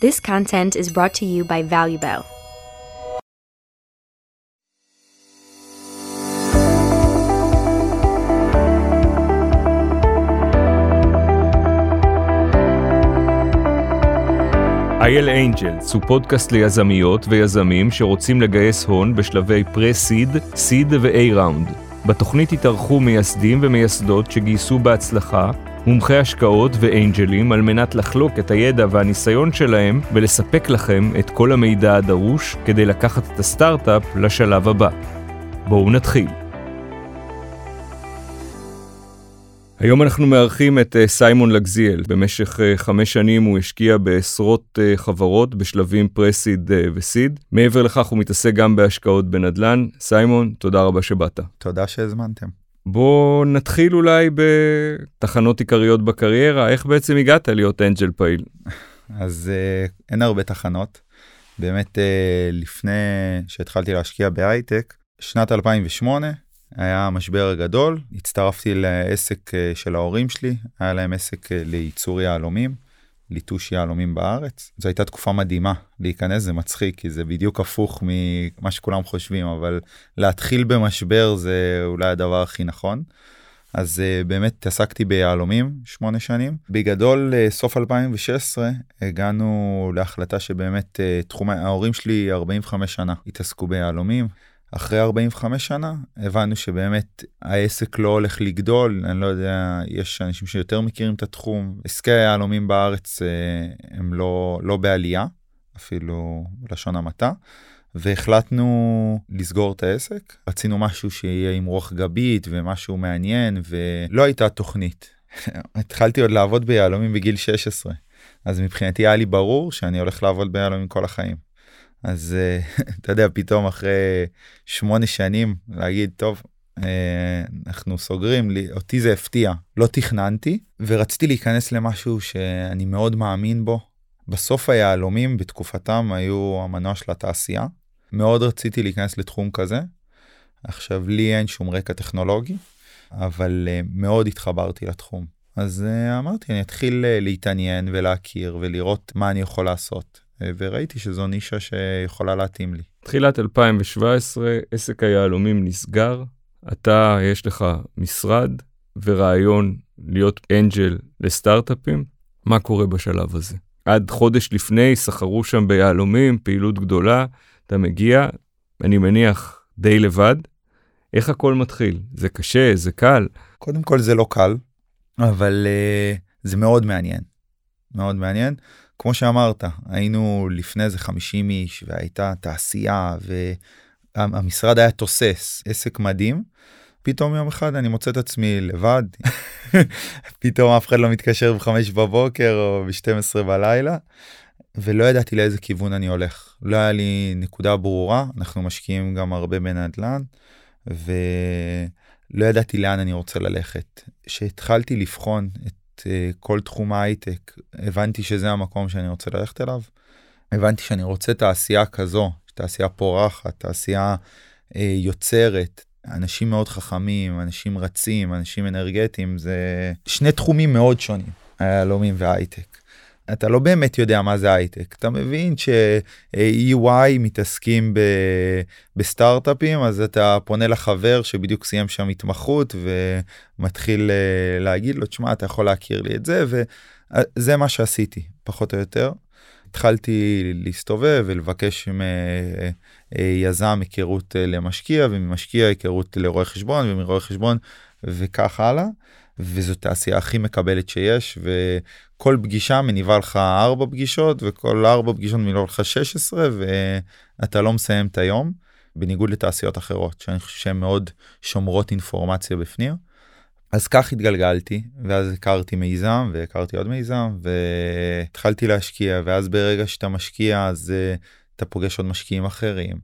This content is brought to you by ValueBell. IL Angels הוא פודקאסט ליזמיות ויזמים שרוצים לגייס הון בשלבי פרה-סיד, סיד ו-A ראונד. בתוכנית התארחו מייסדים ומייסדות שגייסו בהצלחה, מומחי השקעות ואנג'לים על מנת לחלוק את הידע והניסיון שלהם ולספק לכם את כל המידע הדרוש כדי לקחת את הסטארט-אפ לשלב הבא. בואו נתחיל. היום אנחנו מארחים את אה, סיימון לגזיאל. במשך אה, חמש שנים הוא השקיע בעשרות אה, חברות בשלבים pre-seed ו seed. מעבר לכך הוא מתעסק גם בהשקעות בנדל"ן. סיימון, תודה רבה שבאת. תודה שהזמנתם. בואו נתחיל אולי בתחנות עיקריות בקריירה. איך בעצם הגעת להיות angel פעיל? אז אין הרבה תחנות. באמת לפני שהתחלתי להשקיע בהייטק, שנת 2008, היה המשבר הגדול, הצטרפתי לעסק אה, של ההורים שלי, היה להם עסק אה, לייצור יהלומים, ליטוש יהלומים בארץ. זו הייתה תקופה מדהימה להיכנס, זה מצחיק, כי זה בדיוק הפוך ממה שכולם חושבים, אבל להתחיל במשבר זה אולי הדבר הכי נכון. אז uh, באמת התעסקתי ביהלומים שמונה שנים. בגדול, uh, סוף 2016 הגענו להחלטה שבאמת uh, תחום ההורים שלי 45 שנה התעסקו ביהלומים. אחרי 45 שנה הבנו שבאמת העסק לא הולך לגדול, אני לא יודע, יש אנשים שיותר מכירים את התחום. עסקי היהלומים בארץ אה, הם לא, לא בעלייה, אפילו לשון המעטה, והחלטנו לסגור את העסק. רצינו משהו שיהיה עם רוח גבית ומשהו מעניין, ולא הייתה תוכנית. התחלתי עוד לעבוד ביהלומים בגיל 16, אז מבחינתי היה לי ברור שאני הולך לעבוד ביהלומים כל החיים. אז אה, אתה יודע פתאום אחרי שמונה שנים להגיד טוב אה, אנחנו סוגרים אותי זה הפתיע לא תכננתי ורציתי להיכנס למשהו שאני מאוד מאמין בו. בסוף היהלומים בתקופתם היו המנוע של התעשייה מאוד רציתי להיכנס לתחום כזה. עכשיו לי אין שום רקע טכנולוגי אבל uh, מאוד התחברתי לתחום אז אמרתי אני אתחיל להתעניין ולהכיר ולראות מה אני יכול לעשות אה, וראיתי שזו נישה שיכולה להתאים לי. תחילת 2017, עסק היהלומים נסגר, אתה, יש לך משרד ורעיון להיות אנג'ל לסטארט-אפים, מה קורה בשלב הזה? עד חודש לפני סחרו שם ביהלומים, פעילות גדולה, אתה מגיע, אני מניח, די לבד. איך הכל מתחיל? זה קשה, זה קל? קודם כל זה לא קל, אבל uh, זה מאוד מעניין. מאוד מעניין. כמו שאמרת, היינו לפני איזה 50 איש והייתה תעשייה והמשרד היה תוסס, עסק מדהים. פתאום יום אחד אני מוצא את עצמי לבד, פתאום אף אחד לא מתקשר ב-5 בבוקר או ב-12 בלילה, ולא ידעתי לאיזה כיוון אני הולך. לא היה לי נקודה ברורה, אנחנו משקיעים גם הרבה בנדל"ן, ולא ידעתי לאן אני רוצה ללכת. כשהתחלתי לבחון את כל תחום ההייטק, הבנתי שזה המקום שאני רוצה ללכת אליו. הבנתי שאני רוצה תעשייה כזו, תעשייה פורחת, תעשייה אה, יוצרת, אנשים מאוד חכמים, אנשים רצים, אנשים אנרגטיים, זה שני תחומים מאוד שונים, היהלומים וההייטק. אתה לא באמת יודע מה זה הייטק אתה מבין ש-EY מתעסקים בסטארט-אפים אז אתה פונה לחבר שבדיוק סיים שם התמחות ומתחיל אה, להגיד לו תשמע אתה יכול להכיר לי את זה וזה מה שעשיתי פחות או יותר. התחלתי להסתובב ולבקש מיזם אה, היכרות אה, למשקיע וממשקיע היכרות לרואה חשבון ומרואה חשבון וכך הלאה. וזו תעשייה הכי מקבלת שיש וכל פגישה מניבה לך ארבע פגישות וכל ארבע פגישות מניבה לך 16 ואתה לא מסיים את היום בניגוד לתעשיות אחרות שאני חושב שהן מאוד שומרות אינפורמציה בפנים. אז כך התגלגלתי ואז הכרתי מיזם והכרתי עוד מיזם והתחלתי להשקיע ואז ברגע שאתה משקיע אז uh, אתה פוגש עוד משקיעים אחרים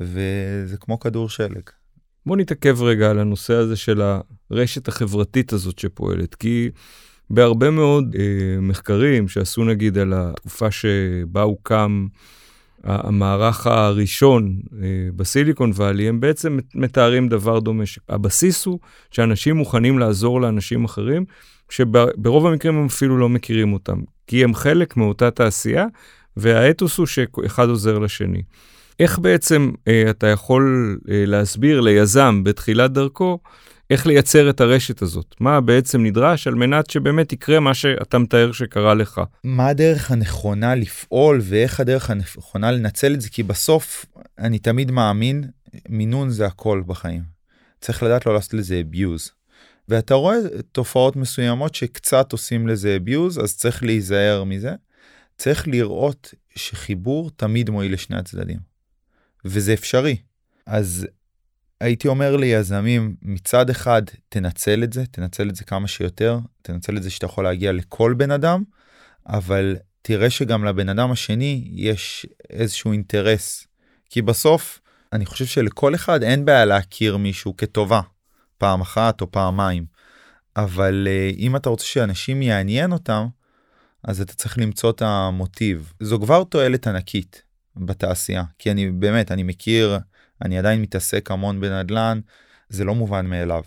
וזה כמו כדור שלג. בוא נתעכב רגע על הנושא הזה של הרשת החברתית הזאת שפועלת, כי בהרבה מאוד אה, מחקרים שעשו נגיד על התקופה שבה הוקם המערך הראשון אה, בסיליקון וואלי, הם בעצם מתארים דבר דומה. הבסיס הוא שאנשים מוכנים לעזור לאנשים אחרים, שברוב המקרים הם אפילו לא מכירים אותם, כי הם חלק מאותה תעשייה, והאתוס הוא שאחד עוזר לשני. איך בעצם אה, אתה יכול אה, להסביר ליזם בתחילת דרכו, איך לייצר את הרשת הזאת? מה בעצם נדרש על מנת שבאמת יקרה מה שאתה מתאר שקרה לך? מה הדרך הנכונה לפעול ואיך הדרך הנכונה לנצל את זה? כי בסוף אני תמיד מאמין, מינון זה הכל בחיים. צריך לדעת לא לעשות לזה abuse. ואתה רואה תופעות מסוימות שקצת עושים לזה abuse, אז צריך להיזהר מזה. צריך לראות שחיבור תמיד מועיל לשני הצדדים. וזה אפשרי. אז הייתי אומר ליזמים, מצד אחד, תנצל את זה, תנצל את זה כמה שיותר, תנצל את זה שאתה יכול להגיע לכל בן אדם, אבל תראה שגם לבן אדם השני יש איזשהו אינטרס. כי בסוף, אני חושב שלכל אחד אין בעיה להכיר מישהו כטובה, פעם אחת או פעמיים. אבל אה, אם אתה רוצה שאנשים יעניין אותם, אז אתה צריך למצוא את המוטיב. זו כבר תועלת ענקית בתעשייה, כי אני באמת, אני מכיר אני עדיין מתעסק המון בנדל"ן, זה לא מובן מאליו.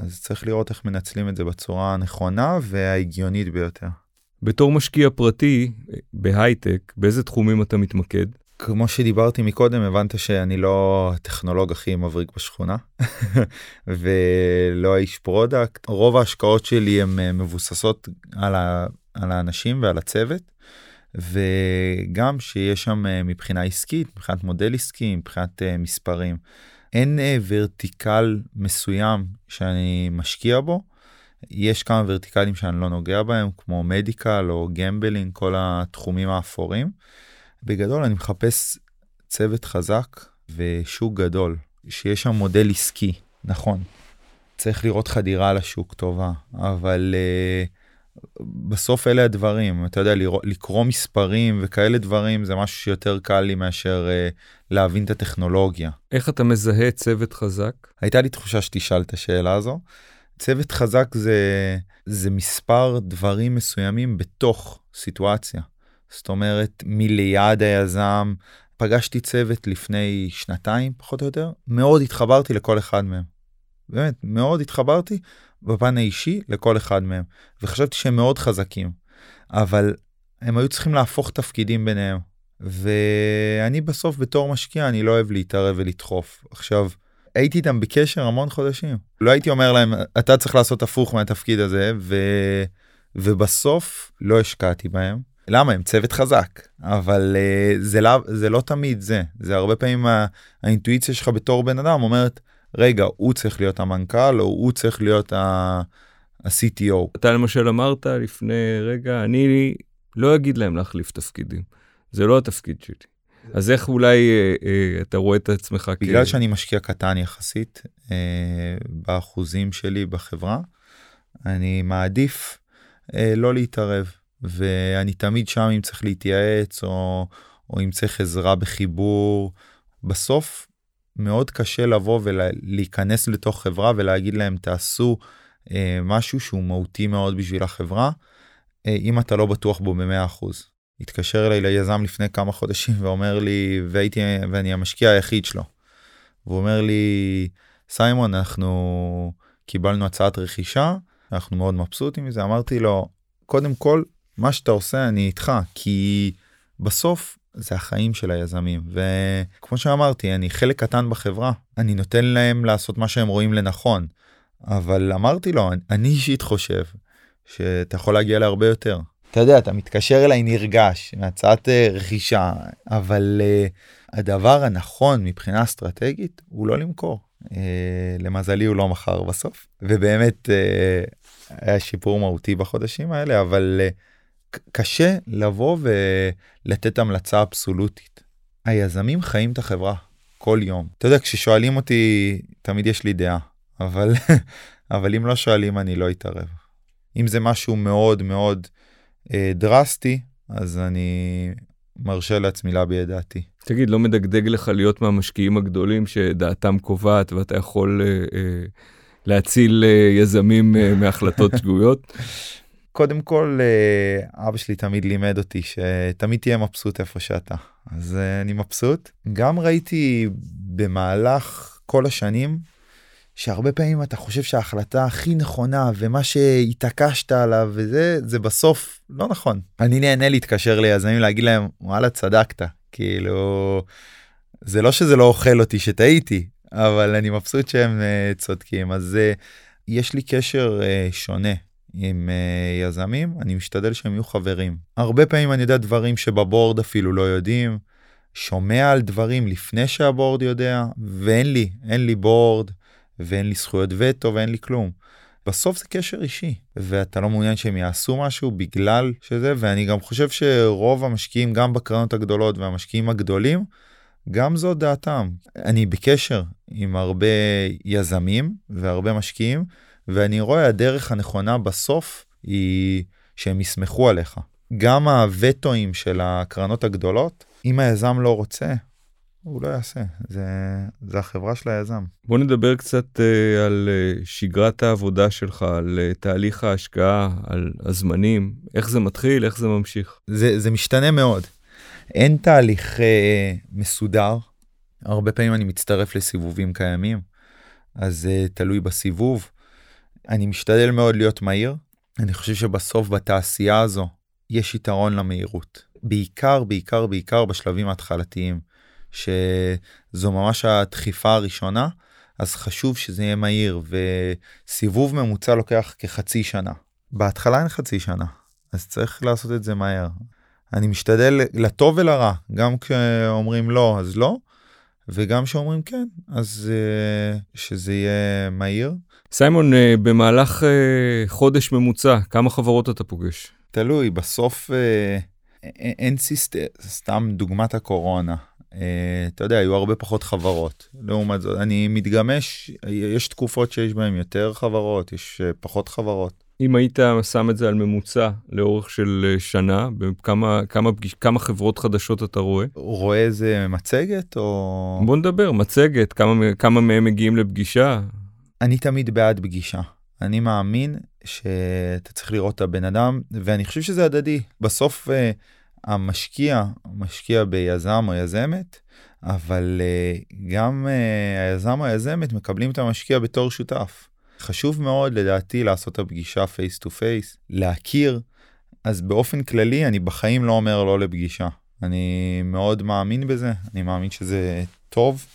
אז צריך לראות איך מנצלים את זה בצורה הנכונה וההגיונית ביותר. בתור משקיע פרטי בהייטק, באיזה תחומים אתה מתמקד? כמו שדיברתי מקודם, הבנת שאני לא הטכנולוג הכי מבריק בשכונה, ולא האיש product. רוב ההשקעות שלי הן אה, מבוססות על, ה, על האנשים ועל הצוות. וגם שיש שם אה, מבחינה עסקית, מבחינת מודל עסקי, מבחינת אה, מספרים. אין אה, vertical מסוים שאני משקיע בו, יש כמה ורטיקלים שאני לא נוגע בהם, כמו medical או gambling, כל התחומים האפורים. בגדול אני מחפש צוות חזק ושוק גדול, שיש שם מודל עסקי, נכון. צריך לראות חדירה לשוק טובה, אבל uh, בסוף אלה הדברים, אתה יודע, לקרוא מספרים וכאלה דברים זה משהו שיותר קל לי מאשר uh, להבין את הטכנולוגיה. איך אתה מזהה צוות חזק? הייתה לי תחושה שתשאל את השאלה הזו. צוות חזק זה, זה מספר דברים מסוימים בתוך סיטואציה. זאת אומרת, מליד היזם, פגשתי צוות לפני שנתיים, פחות או יותר, מאוד התחברתי לכל אחד מהם. באמת, מאוד התחברתי, בפן האישי לכל אחד מהם, וחשבתי שהם מאוד חזקים, אבל הם היו צריכים להפוך תפקידים ביניהם. ואני בסוף בתור משקיע אני לא אוהב להתערב ולדחוף. עכשיו, הייתי איתם בקשר המון חודשים. לא הייתי אומר להם, אתה צריך לעשות הפוך מהתפקיד הזה, ו... ובסוף לא השקעתי בהם. למה? הם צוות חזק, אבל uh, זה, לא, זה לא תמיד זה. זה הרבה פעמים האינטואיציה שלך בתור בן אדם אומרת, רגע, הוא צריך להיות המנכ"ל, או הוא צריך להיות ה-CTO. אתה למשל אמרת לפני רגע, אני לא אגיד להם להחליף תפקידים. זה לא התפקיד שלי. אז איך אולי אה, אה, אתה רואה את עצמך כ... בגלל שאני משקיע קטן יחסית אה, באחוזים שלי בחברה, אני מעדיף אה, לא להתערב, ואני תמיד שם אם צריך להתייעץ, או, או אם צריך עזרה בחיבור. בסוף מאוד קשה לבוא ולהיכנס לתוך חברה ולהגיד להם תעשו אה, משהו שהוא מהותי מאוד בשביל החברה, אה, אם אתה לא בטוח בו ב-100%. התקשר אליי ליזם לפני כמה חודשים ואומר לי, והייתי, ואני המשקיע היחיד שלו. והוא אומר לי, סיימון, אנחנו קיבלנו הצעת רכישה, אנחנו מאוד מבסוטים מזה. אמרתי לו, קודם כל, מה שאתה עושה, אני איתך, כי בסוף זה החיים של היזמים וכמו שאמרתי אני חלק קטן בחברה אני נותן להם לעשות מה שהם רואים לנכון אבל אמרתי לו אני אישית חושב שאתה יכול להגיע להרבה יותר. אתה יודע אתה מתקשר אליי נרגש מהצעת uh, רכישה אבל uh, הדבר הנכון מבחינה אסטרטגית הוא לא למכור. Uh, למזלי הוא לא מכר בסוף ובאמת uh, היה שיפור מהותי בחודשים האלה אבל. Uh, קשה לבוא ולתת המלצה אבסולוטית. היזמים חיים את החברה כל יום. אתה יודע, כששואלים אותי, תמיד יש לי דעה, אבל, אבל אם לא שואלים אני לא אתערב. אם זה משהו מאוד מאוד אה, דרסטי, אז אני מרשה לעצמי להביע את דעתי. תגיד, לא מדגדג לך להיות מהמשקיעים הגדולים שדעתם קובעת ואתה יכול אה, אה, להציל אה, יזמים אה, מהחלטות שגויות? קודם כל, אה, אבא שלי תמיד לימד אותי שתמיד תהיה מבסוט איפה שאתה. אז אה, אני מבסוט. גם ראיתי במהלך כל השנים, שהרבה פעמים אתה חושב שההחלטה הכי נכונה ומה שהתעקשת עליו וזה, זה בסוף לא נכון. אני נהנה להתקשר ליזמים להגיד להם, וואלה, צדקת. כאילו, זה לא שזה לא אוכל אותי שטעיתי, אבל אני מבסוט שהם uh, צודקים. אז יש לי קשר שונה עם uh, יזמים, אני משתדל שהם יהיו חברים. הרבה פעמים אני יודע דברים שבבורד אפילו לא יודעים, שומע על דברים לפני שהבורד יודע, ואין לי, אין לי בורד, ואין לי זכויות וטו ואין לי כלום. בסוף זה קשר אישי, ואתה לא מעוניין שהם יעשו משהו בגלל שזה, ואני גם חושב שרוב המשקיעים, גם בקרנות הגדולות והמשקיעים הגדולים, גם זו דעתם. אני בקשר עם הרבה יזמים והרבה משקיעים, ואני רואה הדרך הנכונה בסוף היא שהם יסמכו עליך. גם הווטואים של הקרנות הגדולות, אם היזם לא רוצה, הוא לא יעשה, זה, זה החברה של היזם. בוא נדבר קצת uh, על uh, שגרת העבודה שלך, על uh, תהליך ההשקעה, על הזמנים, איך זה מתחיל, איך זה ממשיך. זה, זה משתנה מאוד. אין תהליך uh, מסודר, הרבה פעמים אני מצטרף לסיבובים קיימים, אז uh, תלוי בסיבוב. אני משתדל מאוד להיות מהיר, אני חושב שבסוף בתעשייה הזו יש יתרון למהירות. בעיקר, בעיקר, בעיקר בשלבים ההתחלתיים. שזו ממש הדחיפה הראשונה, אז חשוב שזה יהיה מהיר, וסיבוב ממוצע לוקח כחצי שנה. בהתחלה אין חצי שנה, אז צריך לעשות את זה מהר. אני משתדל לטוב ולרע, גם כשאומרים לא, אז לא, וגם כשאומרים כן, אז uh, שזה יהיה מהיר. סיימון, uh, במהלך uh, חודש ממוצע, כמה חברות אתה פוגש? תלוי, בסוף uh, אין סיסטם, סתם דוגמת הקורונה. אה, אתה יודע, היו הרבה פחות חברות. לעומת זאת, אני מתגמש, יש תקופות שיש בהן יותר חברות, יש אה, פחות חברות. אם היית שם את זה על ממוצע לאורך של אה, שנה, בכמה כמה, כמה חברות חדשות אתה רואה? רואה איזה מצגת או... בוא נדבר, מצגת, כמה, כמה מהם מגיעים לפגישה? אני תמיד בעד פגישה. אני מאמין שאתה צריך לראות את הבן אדם, ואני חושב שזה הדדי. בסוף המשקיע משקיע ביזם או יזמת, אבל אה, גם אה, היזם או היזמת מקבלים את המשקיע בתור שותף. חשוב מאוד לדעתי לעשות את הפגישה face to face, להכיר, אז באופן כללי אני בחיים לא אומר לא לפגישה. אני מאוד מאמין בזה, אני מאמין שזה טוב.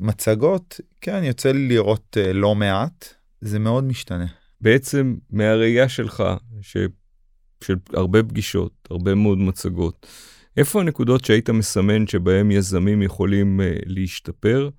מצגות, כן, יוצא לי לראות uh, לא מעט, זה מאוד משתנה. בעצם מהראייה שלך, ש... של הרבה פגישות, הרבה מאוד מצגות. איפה הנקודות שהיית מסמן שבהם יזמים יכולים uh, להשתפר?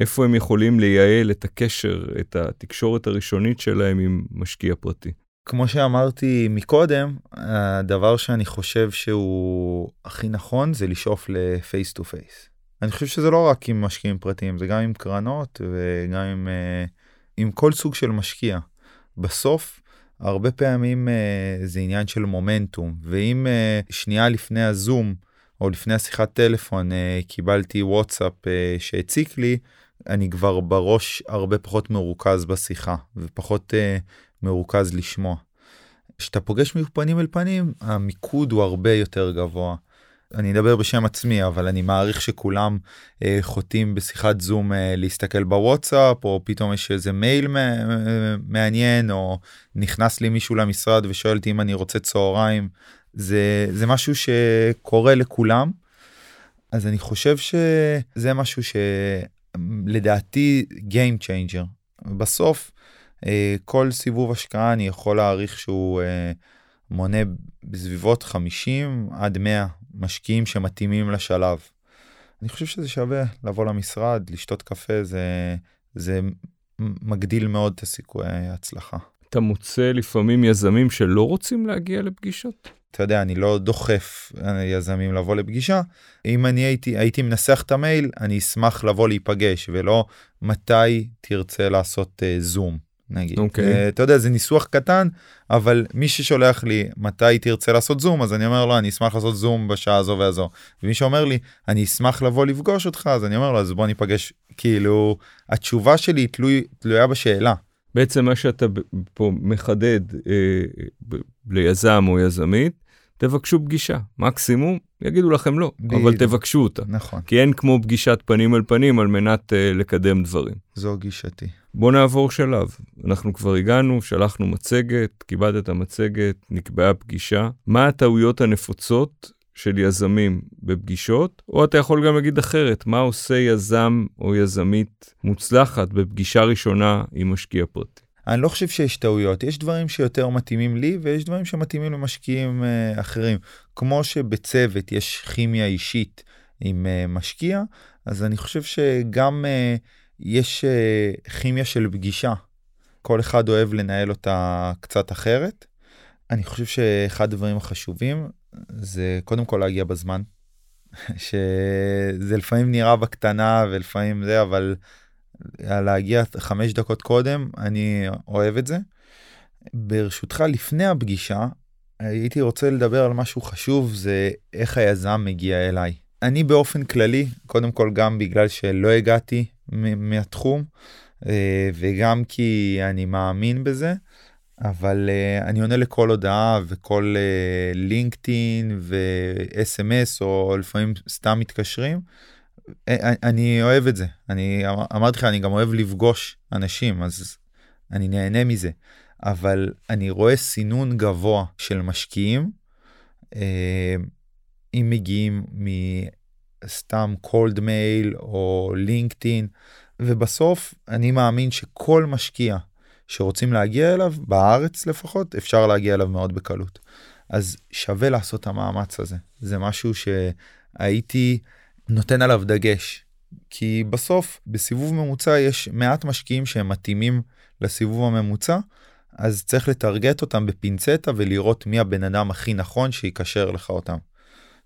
איפה הם יכולים לייעל את הקשר, את התקשורת הראשונית שלהם עם משקיע פרטי? כמו שאמרתי מקודם, הדבר שאני חושב שהוא הכי נכון זה לשאוף ל face to face. אני חושב שזה לא רק עם משקיעים פרטיים, זה גם עם קרנות וגם עם, אה, עם כל סוג של משקיע. בסוף הרבה פעמים אה, זה עניין של מומנטום, ואם אה, שנייה לפני הזום, או לפני השיחת טלפון, אה, קיבלתי וואטסאפ אה, שהציק לי, אני כבר בראש הרבה פחות מרוכז בשיחה, ופחות אה, מרוכז לשמוע. כשאתה פוגש מפנים אל פנים, המיקוד הוא הרבה יותר גבוה. אני אדבר בשם עצמי אבל אני מעריך שכולם אה, חוטאים בשיחת זום אה, להסתכל בוואטסאפ או פתאום יש איזה מייל מעניין או נכנס לי מישהו למשרד ושואל אותי אם אני רוצה צהריים זה זה משהו שקורה לכולם. אז אני חושב שזה משהו שלדעתי Game Changer. בסוף אה, כל סיבוב השקעה אני יכול להעריך שהוא אה, מונה בסביבות 50 עד 100 משקיעים שמתאימים לשלב. אני חושב שזה שווה לבוא למשרד, לשתות קפה, זה, זה מגדיל מאוד את הסיכויי ההצלחה. אתה מוצא לפעמים יזמים שלא רוצים להגיע לפגישות? אתה יודע, אני לא דוחף יזמים לבוא לפגישה. אם אני הייתי, הייתי מנסח את המייל, אני אשמח לבוא להיפגש, ולא מתי תרצה לעשות uh, זום. נגיד. Okay. אוקיי. Uh, אתה יודע, זה ניסוח קטן, אבל מי ששולח לי מתי תרצה לעשות זום, אז אני אומר לו, אני אשמח לעשות זום בשעה הזו והזו. ומי שאומר לי, אני אשמח לבוא לפגוש אותך, אז אני אומר לו, אז בוא ניפגש. כאילו, התשובה שלי תלוי, תלויה בשאלה. בעצם מה שאתה פה מחדד אה, ליזם או יזמית, תבקשו פגישה. מקסימום יגידו לכם לא, אבל בדיוק. תבקשו אותה. נכון, כי אין כמו פגישת פנים אל פנים על מנת אה, לקדם דברים. זו גישתי. בוא נעבור שלב. אנחנו כבר הגענו, שלחנו מצגת, קיבלת את המצגת, נקבעה פגישה. מה הטעויות הנפוצות של יזמים בפגישות? או אתה יכול גם להגיד אחרת, מה עושה יזם או יזמית מוצלחת בפגישה ראשונה עם משקיע פרטי? אני לא חושב שיש טעויות, יש דברים שיותר מתאימים לי ויש דברים שמתאימים למשקיעים uh, אחרים. כמו שבצוות יש כימיה אישית עם uh, משקיע, אז אני חושב שגם uh, יש uh, כימיה של פגישה. כל אחד אוהב לנהל אותה קצת אחרת. אני חושב שאחד הדברים החשובים זה קודם כל להגיע בזמן. שזה לפעמים נראה בקטנה ולפעמים זה, אבל להגיע חמש דקות קודם, אני אוהב את זה. ברשותך, לפני הפגישה, הייתי רוצה לדבר על משהו חשוב, זה איך היזם מגיע אליי. אני באופן כללי, קודם כל גם בגלל שלא הגעתי מהתחום, אה, וגם כי אני מאמין בזה, אבל אה, אני עונה לכל הודעה וכל אה, לינקדאין ו-SMS, או לפעמים סתם מתקשרים. אה, אני אוהב את זה. אני אמר- אמרתי לך, אני גם אוהב לפגוש אנשים, אז אני נהנה מזה. אבל אני רואה סינון גבוה של משקיעים, אה, אם מגיעים מסתם cold mail או לינקדאין, ובסוף אני מאמין שכל משקיע שרוצים להגיע אליו, בארץ לפחות, אפשר להגיע אליו מאוד בקלות. אז שווה לעשות את המאמץ הזה. זה משהו שהייתי נותן עליו דגש. כי בסוף, בסיבוב ממוצע יש מעט משקיעים שהם מתאימים לסיבוב הממוצע, אז צריך לטרגט אותם בפינצטה ולראות מי הבן אדם הכי נכון שיקשר לך אותם.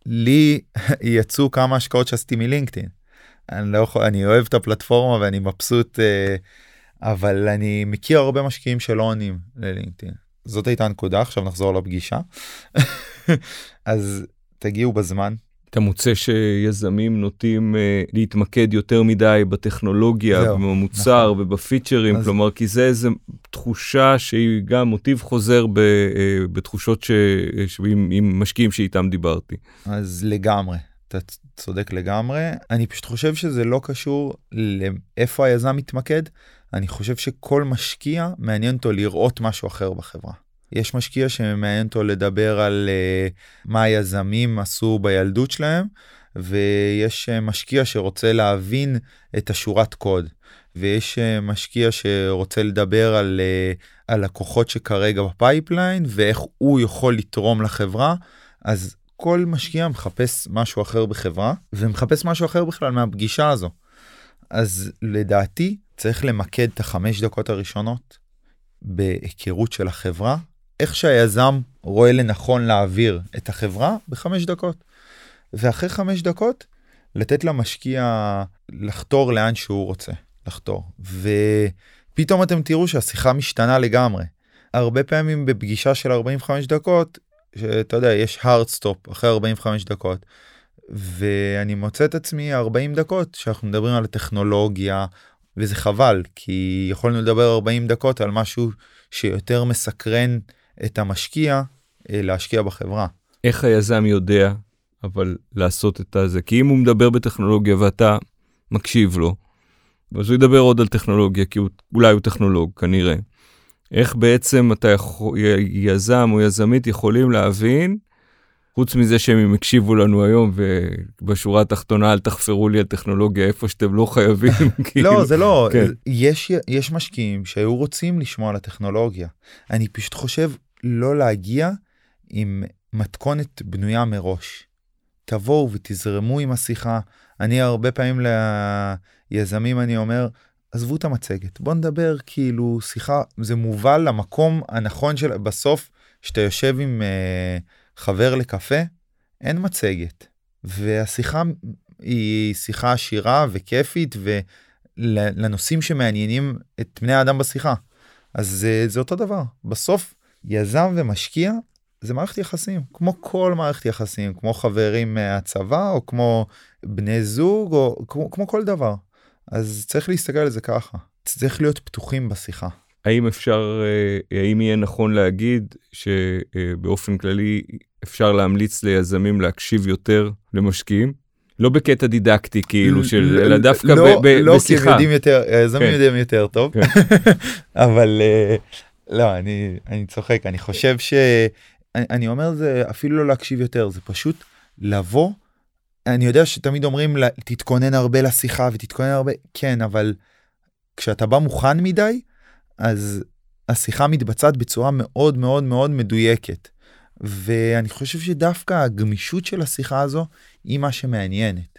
לי יצאו כמה השקעות שעשיתי מלינקדאין. אני לא יכול, אני אוהב את הפלטפורמה ואני מבסוט, אה, אבל אני מכיר הרבה משקיעים שלא עונים ללינקדאין. זאת הייתה הנקודה, עכשיו נחזור לפגישה. אז תגיעו בזמן, אתה מוצא שיזמים נוטים אה, להתמקד יותר מדי בטכנולוגיה, זהו, במוצר נכון. ובפיצ'רים, אז- כלומר, כי זה איזה תחושה שהיא גם מוטיב חוזר ב, אה, בתחושות ש, שעם, עם משקיעים שאיתם דיברתי. אז לגמרי, אתה צודק לגמרי. אני פשוט חושב שזה לא קשור לאיפה היזם מתמקד, אני חושב שכל משקיע מעניין אותו לראות משהו אחר בחברה. יש משקיע שמעניין אותו לדבר על אה, מה היזמים עשו בילדות שלהם, ויש אה, משקיע שרוצה להבין את השורת קוד, ויש אה, משקיע שרוצה לדבר על הלקוחות שכרגע ב pipeline, ואיך הוא יכול לתרום לחברה. אז כל משקיע מחפש משהו אחר בחברה, ומחפש משהו אחר בכלל מהפגישה הזו. אז לדעתי צריך למקד את החמש דקות הראשונות בהיכרות של החברה, איך שהיזם רואה לנכון להעביר את החברה בחמש דקות. ואחרי חמש דקות לתת למשקיע לחתור לאן שהוא רוצה לחתור. ופתאום אתם תראו שהשיחה משתנה לגמרי. הרבה פעמים בפגישה של 45 דקות, שאתה יודע, יש hard stop אחרי 45 דקות, ואני מוצא את עצמי 40 דקות שאנחנו מדברים על הטכנולוגיה, וזה חבל, כי יכולנו לדבר 40 דקות על משהו שיותר מסקרן את המשקיע אה, להשקיע בחברה. איך היזם יודע, אבל לעשות את הזה? כי אם הוא מדבר בטכנולוגיה ואתה מקשיב לו, אז הוא ידבר עוד על טכנולוגיה, כי הוא, אולי הוא טכנולוג, כנראה. איך בעצם אתה יכול, יזם או יזמית יכולים להבין, חוץ מזה שהם הקשיבו לנו היום, ובשורה התחתונה אל תחפרו לי על טכנולוגיה איפה שאתם לא חייבים. כאילו, לא, זה לא, כן. יש, יש משקיעים שהיו רוצים לשמוע על הטכנולוגיה. אני פשוט חושב לא להגיע עם מתכונת בנויה מראש. תבואו ותזרמו עם השיחה. אני הרבה פעמים ליזמים אני אומר, עזבו את המצגת, בוא נדבר כאילו שיחה, זה מובל למקום הנכון של בסוף, שאתה יושב עם uh, חבר לקפה, אין מצגת. והשיחה היא שיחה עשירה וכיפית ולנושאים שמעניינים את בני האדם בשיחה. אז זה, זה אותו דבר. בסוף יזם ומשקיע זה מערכת יחסים, כמו כל מערכת יחסים, כמו חברים מהצבא או כמו בני זוג או כמו, כמו כל דבר. אז צריך להסתכל על זה ככה. צריך להיות פתוחים בשיחה. האם אפשר, אה, האם יהיה נכון להגיד שבאופן כללי אפשר להמליץ ליזמים להקשיב יותר למשקיעים? לא בקטע דידקטי כאילו של, אלא דווקא לא, ב, ב, לא, בשיחה. לא, כי הם יודעים יותר, היזמים כן. יודעים יותר טוב, כן. אבל אה, לא, אני, אני צוחק, אני חושב ש... אני, אני אומר זה אפילו לא להקשיב יותר, זה פשוט לבוא. אני יודע שתמיד אומרים תתכונן הרבה לשיחה ותתכונן הרבה, כן, אבל כשאתה בא מוכן מדי, אז השיחה מתבצעת בצורה מאוד מאוד מאוד מדויקת. ואני חושב שדווקא הגמישות של השיחה הזו היא מה שמעניינת.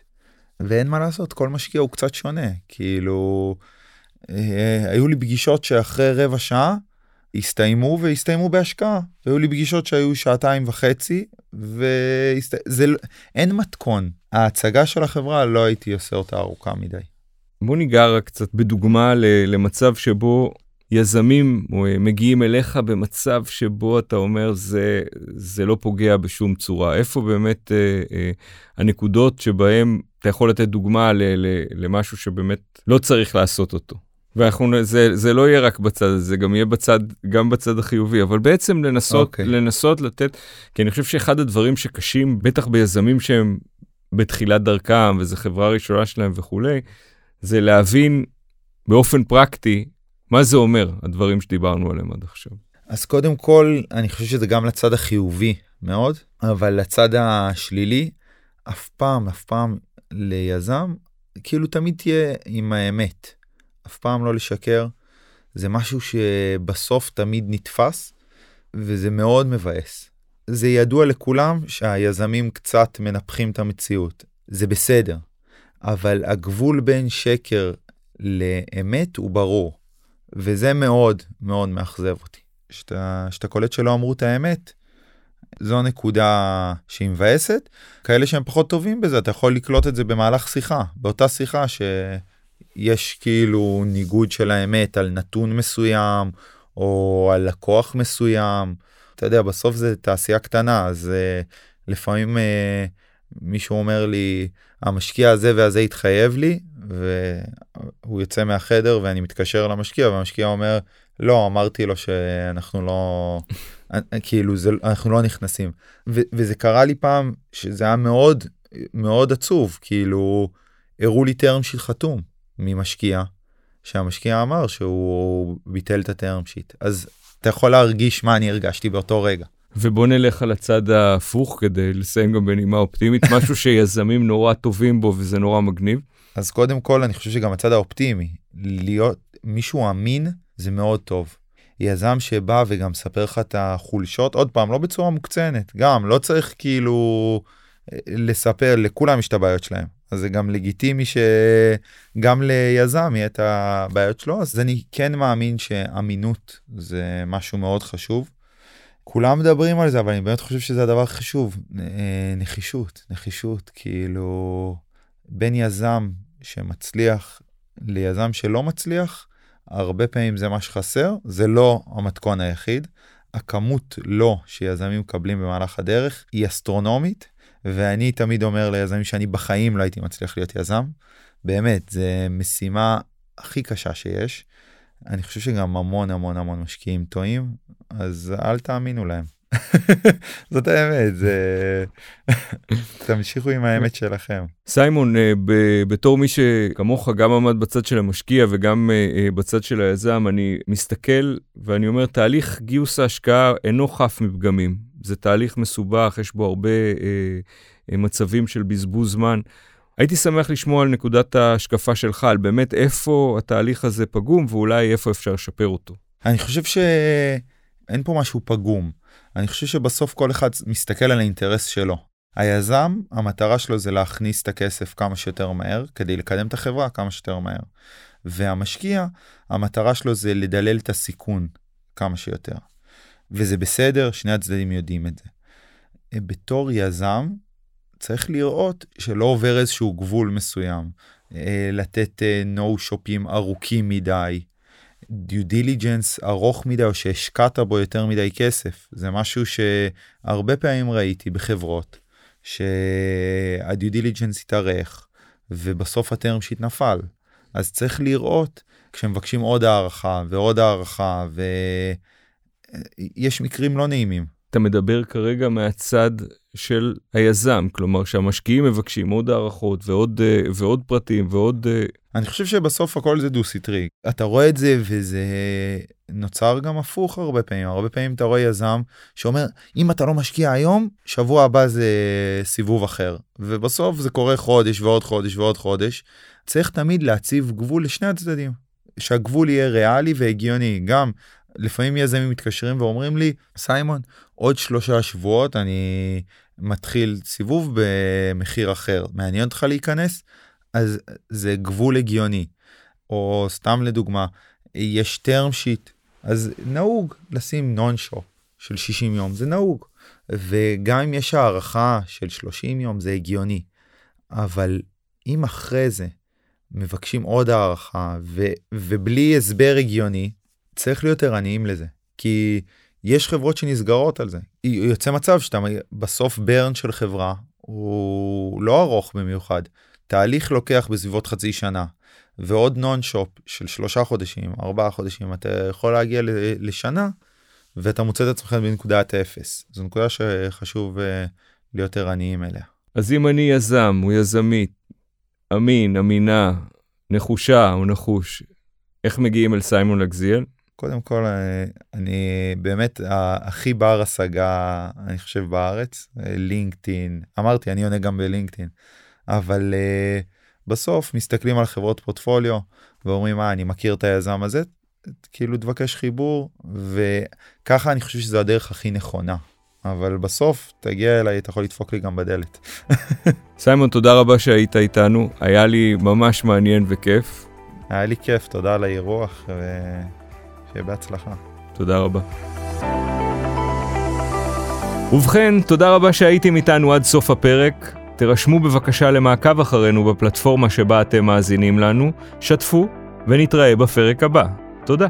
ואין מה לעשות, כל משקיע הוא קצת שונה. כאילו, אה, היו לי פגישות שאחרי רבע שעה הסתיימו והסתיימו בהשקעה. והיו לי פגישות שהיו שעתיים וחצי, ואין מתכון. ההצגה של החברה, לא הייתי עושה אותה ארוכה מדי. בוא ניגע רק קצת בדוגמה למצב שבו יזמים מגיעים אליך במצב שבו אתה אומר זה, זה לא פוגע בשום צורה. איפה באמת אה, אה, הנקודות שבהם אתה יכול לתת דוגמה ל, ל, למשהו שבאמת לא צריך לעשות אותו. ואנחנו, זה, זה לא יהיה רק בצד הזה, זה גם יהיה בצד, גם בצד החיובי, אבל בעצם לנסות, okay. לנסות לתת, כי אני חושב שאחד הדברים שקשים, בטח ביזמים שהם בתחילת דרכם, וזו חברה ראשונה שלהם וכולי, זה להבין באופן פרקטי מה זה אומר, הדברים שדיברנו עליהם עד עכשיו. אז קודם כל, אני חושב שזה גם לצד החיובי מאוד, אבל לצד השלילי, אף פעם, אף פעם ליזם, כאילו תמיד תהיה עם האמת. אף פעם לא לשקר. זה משהו שבסוף תמיד נתפס, וזה מאוד מבאס. זה ידוע לכולם שהיזמים קצת מנפחים את המציאות. זה בסדר. אבל הגבול בין שקר לאמת הוא ברור. וזה מאוד מאוד מאכזב אותי. שאתה קולט שלא אמרו את האמת, זו נקודה שהיא מבאסת. כאלה שהם פחות טובים בזה, אתה יכול לקלוט את זה במהלך שיחה. באותה שיחה שיש כאילו ניגוד של האמת על נתון מסוים, או על לקוח מסוים. אתה יודע, בסוף זה תעשייה קטנה, אז uh, לפעמים uh, מישהו אומר לי, המשקיע הזה והזה התחייב לי, והוא יוצא מהחדר ואני מתקשר למשקיע והמשקיע אומר לא אמרתי לו שאנחנו לא כאילו זה אנחנו לא נכנסים ו- וזה קרה לי פעם שזה היה מאוד מאוד עצוב כאילו הראו לי טרם שיט חתום ממשקיע שהמשקיע אמר שהוא ביטל את הטרם שיט אז אתה יכול להרגיש מה אני הרגשתי באותו רגע. ובוא נלך על הצד ההפוך כדי לסיים גם בנימה אופטימית, משהו שיזמים נורא טובים בו וזה נורא מגניב. אז קודם כל אני חושב שגם הצד האופטימי, להיות מישהו אמין זה מאוד טוב. יזם שבא וגם מספר לך את החולשות, עוד פעם, לא בצורה מוקצנת, גם לא צריך כאילו לספר, לכולם יש את הבעיות שלהם. אז זה גם לגיטימי שגם ליזם יהיה את הבעיות שלו, אז אני כן מאמין שאמינות זה משהו מאוד חשוב. כולם מדברים על זה, אבל אני באמת חושב שזה הדבר החשוב, נחישות, נחישות, כאילו... בין יזם שמצליח ליזם שלא מצליח, הרבה פעמים זה מה שחסר, זה לא המתכון היחיד. הכמות לא שיזמים מקבלים במהלך הדרך היא אסטרונומית, ואני תמיד אומר ליזמים שאני בחיים לא הייתי מצליח להיות יזם. באמת, זה משימה הכי קשה שיש. אני חושב שגם המון המון המון משקיעים טועים, אז אל תאמינו להם. זאת האמת, זה... תמשיכו עם האמת שלכם. סיימון, אה, בתור מי שכמוך גם עמד בצד של המשקיע וגם אה, אה, בצד של היזם, אני מסתכל ואני אומר, תהליך גיוס ההשקעה אינו חף מפגמים. זה תהליך מסובך, יש בו הרבה מצבים של בזבוז זמן. הייתי שמח לשמוע על נקודת ההשקפה שלך, על באמת איפה התהליך הזה פגום ואולי איפה אפשר לשפר אותו. אני חושב שאין פה משהו פגום. אני חושב שבסוף כל אחד מסתכל על האינטרס שלו. היזם, המטרה שלו זה להכניס את הכסף כמה שיותר מהר, כדי לקדם את החברה כמה שיותר מהר. והמשקיע, המטרה שלו זה לדלל את הסיכון כמה שיותר. וזה בסדר, שני הצדדים יודעים את זה. בתור יזם, צריך לראות שלא עובר איזשהו גבול מסוים. לתת no shop ים ארוכים מדי, due diligence ארוך מדי או שהשקעת בו יותר מדי כסף. זה משהו שהרבה פעמים ראיתי בחברות, שה due diligence התארך ובסוף הטרם שיט נפל. אז צריך לראות כשמבקשים עוד הערכה ועוד הערכה ויש מקרים לא נעימים. אתה מדבר כרגע מהצד של היזם, כלומר שהמשקיעים מבקשים עוד הערכות ועוד, אה, ועוד פרטים ועוד... אה, אני חושב שבסוף הכל זה דו סטרי. אתה רואה את זה וזה נוצר גם הפוך הרבה פעמים. הרבה פעמים אתה רואה יזם שאומר, אם אתה לא משקיע היום, שבוע הבא זה סיבוב אחר. ובסוף זה קורה חודש ועוד חודש ועוד חודש. צריך תמיד להציב גבול לשני הצדדים. שהגבול יהיה ריאלי והגיוני. גם לפעמים יזמים מתקשרים ואומרים לי, סיימון, עוד שלושה שבועות אני מתחיל סיבוב במחיר אחר. מעניין אותך להיכנס? אז זה גבול הגיוני. או סתם לדוגמה, יש term sheet, אז נהוג לשים נון שופ של 60 יום, זה נהוג. וגם אם יש הערכה של 30 יום, זה הגיוני. אבל אם אחרי זה מבקשים עוד הערכה ו- ובלי הסבר הגיוני, צריך להיות ערניים לזה. כי יש חברות שנסגרות על זה. יוצא מצב שאתה בסוף ברן של חברה הוא לא ארוך במיוחד. תהליך לוקח בסביבות חצי שנה ועוד נון שופ של שלושה חודשים ארבעה חודשים אתה יכול להגיע לשנה ואתה מוצא את עצמך בנקודת אפס זו נקודה שחשוב אה, להיות ערניים אליה. אז אם אני יזם או יזמית אמין אמינה נחושה או נחוש איך מגיעים אל סיימון לגזיאל? קודם כל אה, אני באמת הכי בר השגה אני חושב בארץ לינקדאין אמרתי אני עונה גם בלינקדאין אבל uh, בסוף מסתכלים על חברות פורטפוליו ואומרים מה אני מכיר את היזם הזה כאילו תבקש חיבור וככה אני חושב שזו הדרך הכי נכונה אבל בסוף תגיע אליי אתה יכול לדפוק לי גם בדלת. סיימון תודה רבה שהיית איתנו היה לי ממש מעניין וכיף. היה לי כיף תודה על האירוח ושיהיה בהצלחה. תודה רבה. ובכן, תודה רבה שהייתם איתנו עד סוף הפרק. תירשמו בבקשה למעקב אחרינו בפלטפורמה שבה אתם מאזינים לנו, שתפו ונתראה בפרק הבא. תודה.